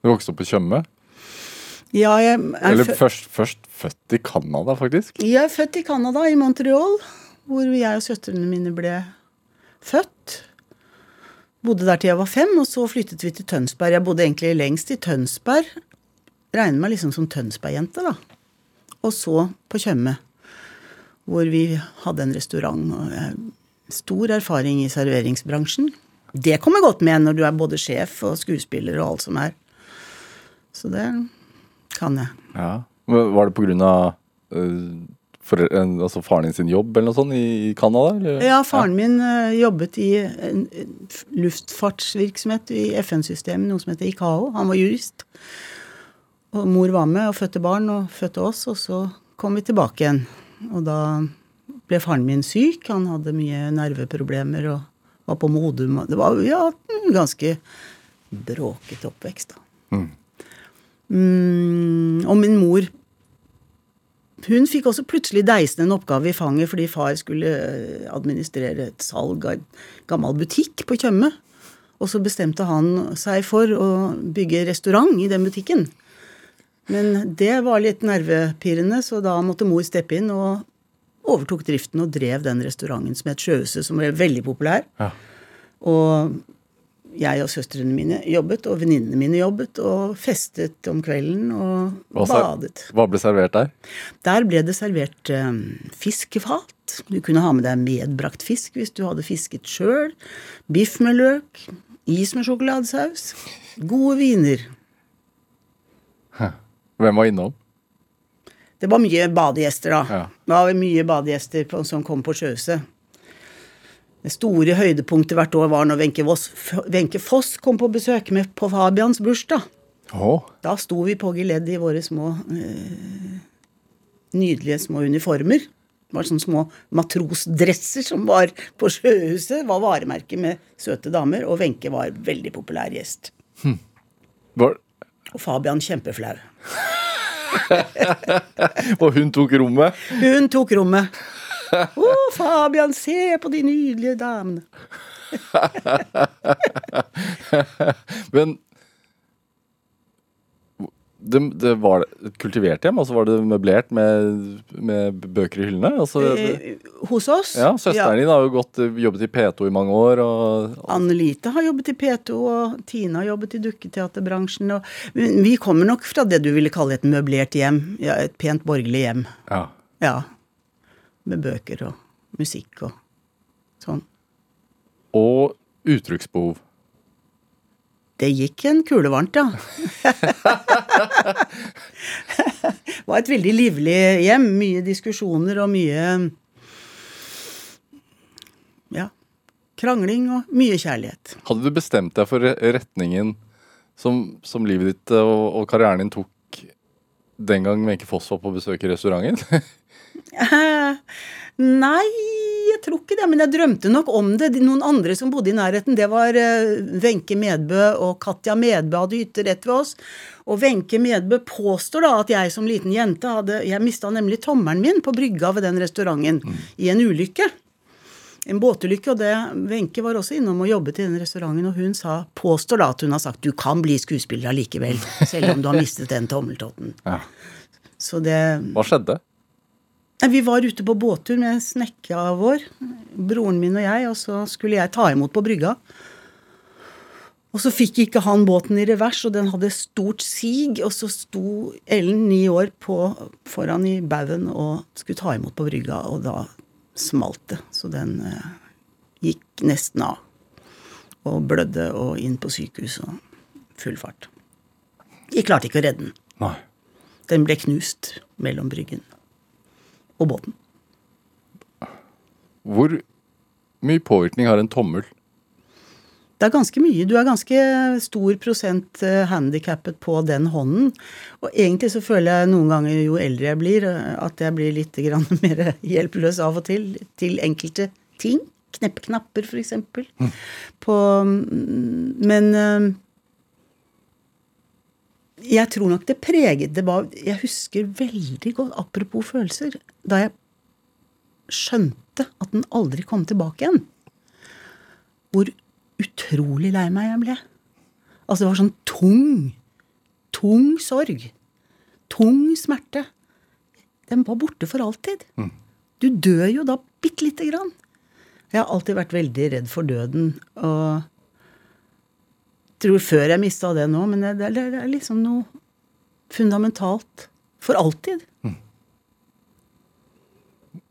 Du vokste opp på Tjøme? Ja, jeg er, Eller først, først født i Canada, faktisk? jeg er født i Canada, i Montreal, hvor jeg og søstrene mine ble født. Bodde der til jeg var fem, og så flyttet vi til Tønsberg. Jeg bodde egentlig lengst i Tønsberg. Regner meg liksom som Tønsberg-jente, da. Og så på Tjøme, hvor vi hadde en restaurant. og Stor erfaring i serveringsbransjen. Det kommer godt med når du er både sjef og skuespiller og alt som er. Så det kan jeg. Ja. Var det på grunn av for, altså faren din sin jobb eller noe sånt i, Canada? Ja, faren min eh, jobbet i en luftfartsvirksomhet i FN-systemet, noe som heter ICAO. Han var jurist. Og mor var med og fødte barn og fødte oss, og så kom vi tilbake igjen. Og da ble faren min syk. Han hadde mye nerveproblemer og var på Modum. Det var ja, en ganske bråkete oppvekst, da. Mm, og min mor hun fikk også plutselig deisende en oppgave i fanget fordi far skulle eh, administrere et salg av en gammel butikk på Tjøme. Og så bestemte han seg for å bygge restaurant i den butikken. Men det var litt nervepirrende, så da måtte mor steppe inn og overtok driften og drev den restauranten som het Sjøhuset, som ble veldig populær. Ja. Og jeg og søstrene mine jobbet, og venninnene mine jobbet, og festet om kvelden og Også, badet. Hva ble servert der? Der ble det servert eh, fiskefat. Du kunne ha med deg medbrakt fisk hvis du hadde fisket sjøl. Biff med løk. Is med sjokoladesaus. Gode viner. Hvem var innom? Det var mye badegjester, da. Ja. Det var mye badegjester på, som kom på Sjøhuset. Det store høydepunktet hvert år var når Wenche Voss, Wenche Foss kom på besøk med på Fabians bursdag. Oh. Da sto vi på geledd i våre små øh, nydelige små uniformer. Det var sånne små matrosdresser som var på Sjøhuset. var varemerket med søte damer. Og Wenche var veldig populær gjest. var, Og Fabian kjempeflau. [laughs] og hun tok rommet? Hun tok rommet. Å, Fabian, se på de nydelige damene. [laughs] Men det, det var et kultivert hjem? Altså var det møblert med, med bøker i hyllene? Altså, det, Eh, hos oss ja, Søsteren din har jo gått, jobbet i P2 i mange år. Og, Anne-Lite har jobbet i P2, og Tina har jobbet i dukketeaterbransjen. Og vi kommer nok fra det du ville kalle et møblert hjem. Ja, et pent borgerlig hjem. ja. Ja. Med bøker og musikk og sånn. og uttrykksbehov. Det gikk en kule varmt, ja. det [laughs] var et veldig livlig hjem. Mye diskusjoner og mye Ja. Krangling og mye kjærlighet. Hadde du bestemt deg for retningen som, som livet ditt og, og karrieren din tok den gang Wenche Foss var på besøk i restauranten? [laughs] [laughs] Nei, jeg tror ikke det. Men jeg drømte nok om det. De- Noen andre som bodde i nærheten, det var eh, Wenche Medbø og Katja Medbø hadde hytte rett ved oss. Og Wenche Medbø påstår da at jeg som liten jente hadde Jeg mista nemlig tommelen min på brygga ved den restauranten i en ulykke. En båtulykke, og det Wenche var også innom og jobbet i den restauranten, og hun sa, påstår da at hun har sagt du kan bli skuespiller allikevel, selv om du har mistet den tommeltotten. Ja. Så det Hva skjedde? Vi var ute på båttur med snekka vår, broren min og jeg, og så skulle jeg ta imot på brygga. Og så fikk ikke han båten i revers, og den hadde stort sig, og så sto Ellen, ni år, på, foran i baugen og skulle ta imot på brygga, og da smalt det. Så den eh, gikk nesten av. Og blødde og inn på sykehus og full fart. De klarte ikke å redde den. Nei. Den ble knust mellom bryggen og båten. Hvor mye påvirkning har en tommel? Det er ganske mye. Du er ganske stor prosent eh, handikappet på den hånden. Og egentlig så føler jeg noen ganger jo eldre jeg blir, eh, at jeg blir litt [laughs] mer hjelpeløs av og til til enkelte ting. Kneppknapper, eksempel. På mm, Men eh, jeg tror nok det preget det var Jeg husker veldig godt, apropos følelser, da jeg skjønte at den aldri kom tilbake igjen. Hvor utrolig lei meg jeg ble. Altså, det var sånn tung, tung sorg. Tung smerte. Den var borte for alltid. Du dør jo da bitte lite grann. Jeg har alltid vært veldig redd for døden. Og tror før jeg mista det nå, men det, det, det er liksom noe fundamentalt. For alltid.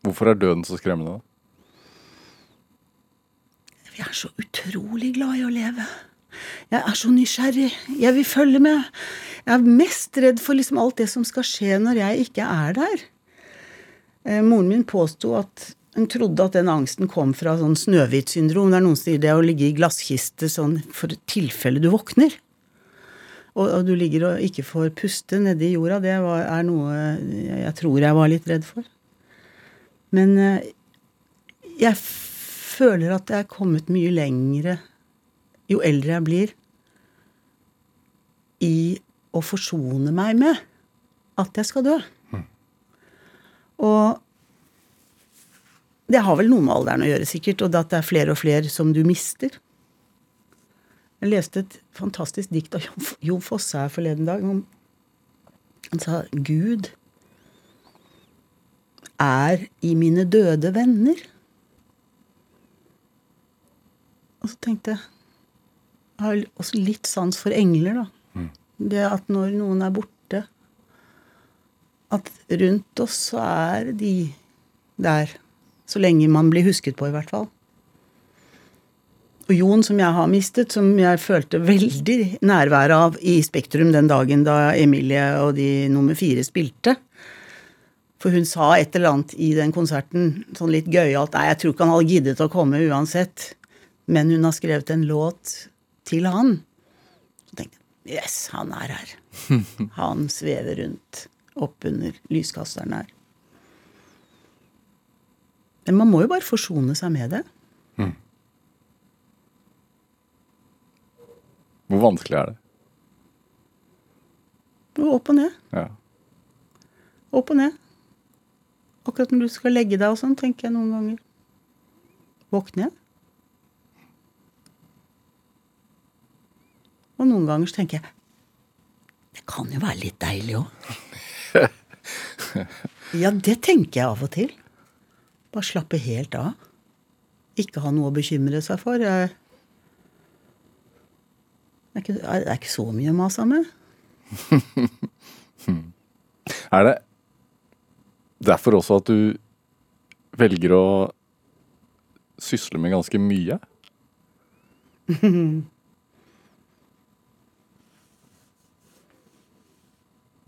Hvorfor er døden så skremmende? da? Jeg er så utrolig glad i å leve. Jeg er så nysgjerrig. Jeg vil følge med. Jeg er mest redd for liksom alt det som skal skje når jeg ikke er der. Eh, moren min påsto at hun trodde at den angsten kom fra sånn Snøhvit-syndrom. Det er noen sier det å ligge i glasskiste sånn for tilfelle du våkner. Og, og du ligger og ikke får puste nedi jorda. Det var, er noe jeg tror jeg var litt redd for. Men eh, jeg føler at jeg er kommet mye lengre jo eldre jeg blir, i å forsone meg med at jeg skal dø. Og det har vel noe med alderen å gjøre, sikkert, og at det er flere og flere som du mister. Jeg leste et fantastisk dikt av Jon F- Fosse her forleden dag. Han sa 'Gud er i mine døde venner'. Og så tenkte jeg Jeg har også litt sans for engler, da. Det at når noen er borte At rundt oss så er de der. Så lenge man blir husket på, i hvert fall. Og Jon, som jeg har mistet, som jeg følte veldig nærværet av i Spektrum den dagen da Emilie og de nummer fire spilte. For hun sa et eller annet i den konserten, sånn litt gøyalt Nei, jeg tror ikke han hadde giddet å komme uansett. Men hun har skrevet en låt til han. Så tenkte jeg yes, han er her. [laughs] Han svever rundt oppunder lyskasteren her. Men man må jo bare forsone seg med det. Hvor vanskelig er det? Og opp og ned. Ja. Opp og ned. Akkurat når du skal legge deg og sånn, tenker jeg noen ganger. Våkner jeg? Og noen ganger så tenker jeg Det kan jo være litt deilig òg. [laughs] ja, det tenker jeg av og til. Bare slappe helt av. Ikke ha noe å bekymre seg for. Jeg, det, er ikke, det er ikke så mye å mase med. Er det derfor også at du velger å sysle med ganske mye? [laughs]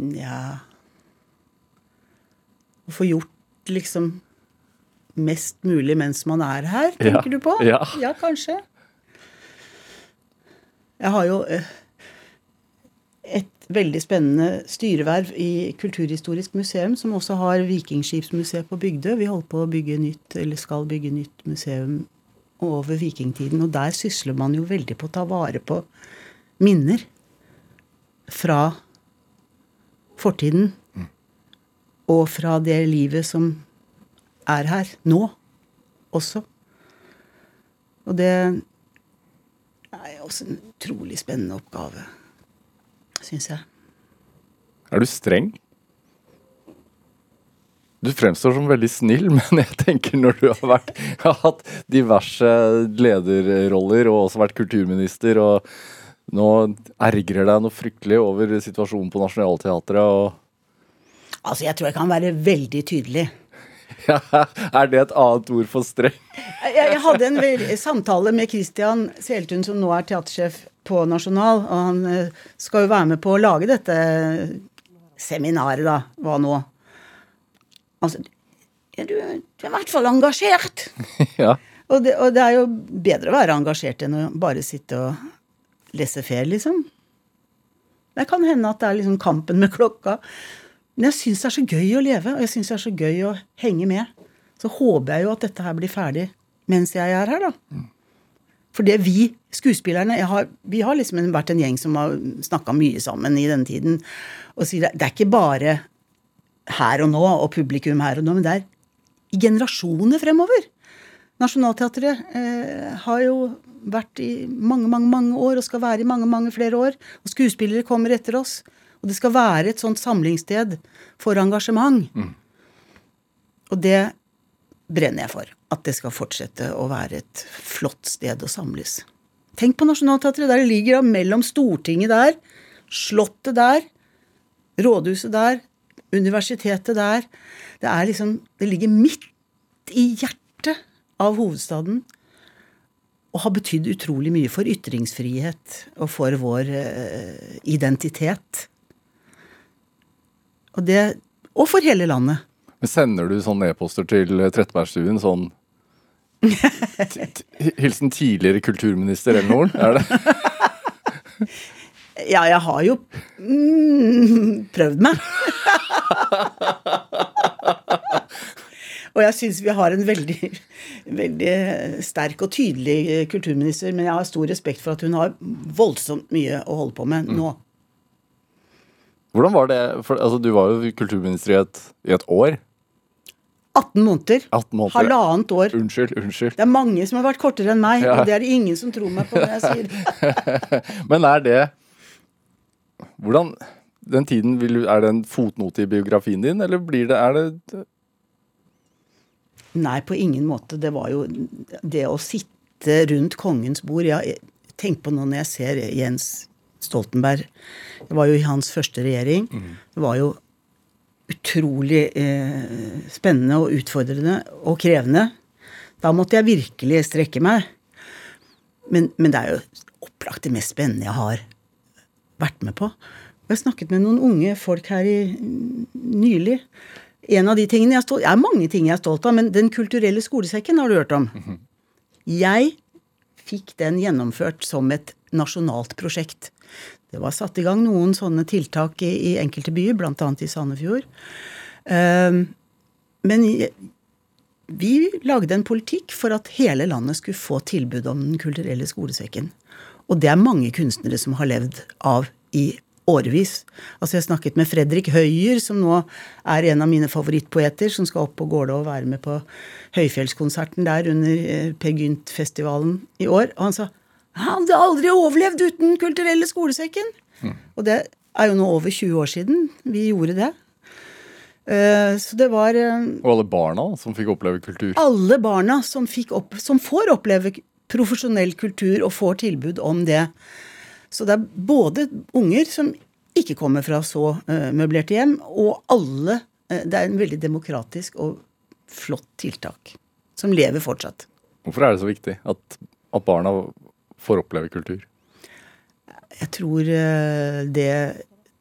Nja Å få gjort liksom mest mulig mens man er her, tenker Ja, du på? ja. ja, kanskje. Jeg har jo eh, et veldig spennende styreverv i Kulturhistorisk museum, som også har Vikingskipsmuseet på Bygdø. Vi holder på å bygge nytt, eller skal bygge nytt museum over vikingtiden. Og der sysler man jo veldig på å ta vare på minner fra fortiden. Og fra det livet som er her nå også. Og det er også en utrolig spennende oppgave, syns jeg. Er du streng? Du fremstår som veldig snill, [laughs] men jeg tenker når du har, vært, har hatt diverse lederroller og også vært kulturminister, og nå ergrer deg noe fryktelig over situasjonen på Nationaltheatret og Altså, jeg tror jeg kan være veldig tydelig. [laughs] ja, Er det et annet ord for streng? Jeg, jeg hadde en vel- samtale med Christian Seltun, som nå er teatersjef på Nasjonal. Og han eh, skal jo være med på å lage dette seminaret, da. Hva nå? Altså du, du er i hvert fall engasjert. [laughs] ja. Og det, og det er jo bedre å være engasjert enn å bare sitte og lese fair, liksom. Det kan hende at det er liksom kampen med klokka. Men jeg syns det er så gøy å leve, og jeg syns det er så gøy å henge med. Så håper jeg jo at dette her blir ferdig mens jeg er her, da. For det vi skuespillerne har, Vi har liksom vært en gjeng som har snakka mye sammen i denne tiden. Og sier det, det er ikke bare her og nå og publikum her og nå, men det er i generasjoner fremover. Nationaltheatret eh, har jo vært i mange, mange, mange år og skal være i mange, mange flere år. Og skuespillere kommer etter oss. Og det skal være et sånt samlingssted for engasjement. Mm. Og det brenner jeg for. At det skal fortsette å være et flott sted å samles. Tenk på Nationaltheatret. Der det ligger mellom Stortinget der, Slottet der, Rådhuset der, universitetet der. Det er liksom Det ligger midt i hjertet av hovedstaden. Og har betydd utrolig mye for ytringsfrihet og for vår uh, identitet. Og det Og for hele landet. Men Sender du sånne e-poster til Trettebergstuen sånn Hilsen tidligere kulturminister eller noe? Er det? [laughs] ja, jeg har jo mm, prøvd meg. [laughs] og jeg syns vi har en veldig, veldig sterk og tydelig kulturminister, men jeg har stor respekt for at hun har voldsomt mye å holde på med mm. Hvordan var det? For, altså, du var jo kulturminister i et, i et år. 18 måneder. 18 måneder. Halvannet år. Unnskyld, unnskyld. Det er mange som har vært kortere enn meg, ja. og det er det ingen som tror meg på når jeg sier. [laughs] Men er det Hvordan Den tiden, vil, er det en fotnote i biografien din, eller blir det Er det Nei, på ingen måte. Det var jo det å sitte rundt kongens bord Ja, tenk på nå når jeg ser Jens Stoltenberg Det var jo i hans første regjering. Mm. Det var jo utrolig eh, spennende og utfordrende og krevende. Da måtte jeg virkelig strekke meg. Men, men, det er jo opplagt det mest spennende jeg har vært med på. Jeg har snakket med noen unge folk her i, nylig. En av de tingene jeg er stolt, er mange ting jeg er stolt av, men Den kulturelle skolesekken har du hørt om. Mhm. Jeg fikk den gjennomført som et nasjonalt prosjekt. Det var satt i gang noen sånne tiltak i, i enkelte byer, bl.a. i Sandefjord. Um, men vi lagde en politikk for at hele landet skulle få tilbud om Den kulturelle skolesekken. Og det er mange kunstnere som har levd av i årevis. Altså Jeg snakket med Fredrik Høyer, som nå er en av mine favorittpoeter, som skal opp på Gålå og være med på Høyfjellskonserten der under eh, Per Gynt-festivalen i år. Og han sa han hadde aldri overlevd uten kulturelle skolesekken. Mm. Og det er jo nå over 20 år siden vi gjorde det. Uh, så det var uh, Og alle barna som fikk oppleve kultur? Alle barna som, opp, som, får oppleve profesjonell kultur og får tilbud om det. Så det er både unger som ikke kommer fra så uh, møblerte hjem, og alle Det er en veldig demokratisk og flott tiltak. Som lever fortsatt. Hvorfor er det så viktig at, at barna får oppleve kultur? Jeg tror eh, det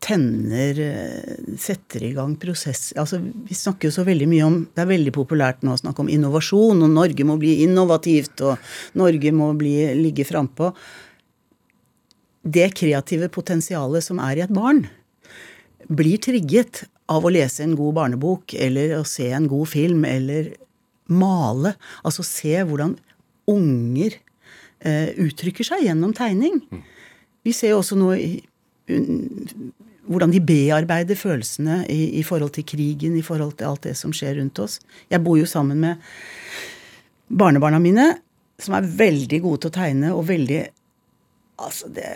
tenner eh, Setter i gang prosess Altså, vi snakker jo så veldig mye om Det er veldig populært nå å snakke om innovasjon, og Norge må bli innovativt, og Norge må bli, ligge frampå. Det kreative potensialet som er i et barn, blir trigget av å lese en god barnebok, eller å se en god film, eller male. Altså se hvordan unger uttrykker seg gjennom tegning. Vi ser jo også nå hvordan de bearbeider følelsene i, i, forhold til krigen, i forhold til alt det som skjer rundt oss. Jeg bor jo sammen med barnebarna mine, som er veldig gode til å tegne, og veldig Altså, det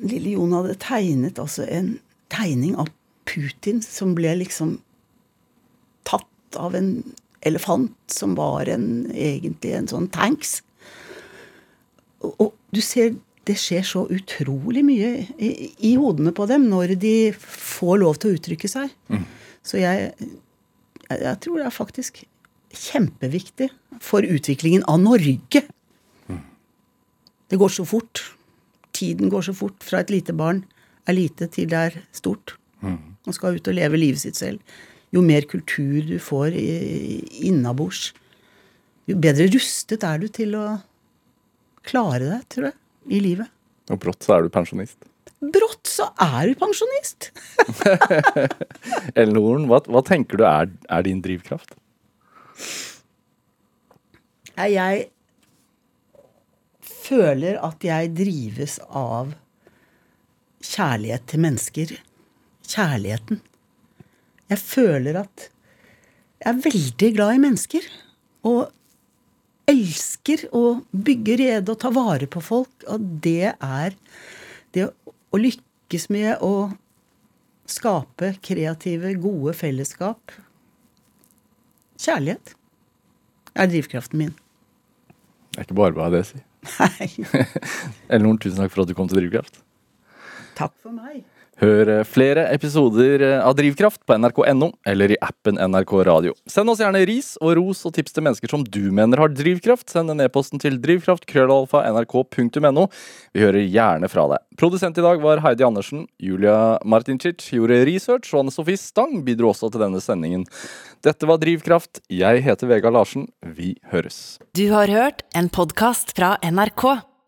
Lille Jon hadde tegnet altså en tegning av Putin som ble liksom tatt av en elefant som var en, egentlig en sånn tanks og du ser det skjer så utrolig mye i, i, hodene på dem når de får lov til å uttrykke seg. Mm. Så jeg, jeg, jeg, tror det er faktisk kjempeviktig for utviklingen av Norge. Mm. Det går så fort. Tiden går så fort fra et lite barn er lite til det er stort. Mm. Og skal ut og leve livet sitt selv. Jo mer kultur du får innabords, jo bedre rustet er du til å klare deg, tror jeg, i livet. Og brått så er du pensjonist. Brått så er du pensjonist! [laughs] Ellen Horn, hva, hva tenker du er, er din drivkraft? Jeg føler at jeg drives av kjærlighet til mennesker. Kjærligheten. Jeg føler at jeg er veldig glad i mennesker. Og elsker å bygge rede og ta vare på folk. Og det er det å lykkes med å skape kreative, gode fellesskap. Kjærlighet er drivkraften min. Det er ikke bare bare det, si. Nei. [laughs] Ellen Horn, tusen takk for at du kom til Drivkraft. Takk for meg. Hør eh, flere episoder eh, av Drivkraft på nrk.no eller i appen NRK Radio. Send oss gjerne ris og ros og tips til mennesker som du mener har drivkraft. Send en e-posten til drivkraft.krøllalfa.nrk.no. Vi hører gjerne fra deg. Produsent i dag var Heidi Andersen. Julia Martincic gjorde research, og Anne Sofie Stang bidro også til denne sendingen. Dette var Drivkraft. Jeg heter Vegard Larsen. Vi høres. Du har hørt en podkast fra NRK.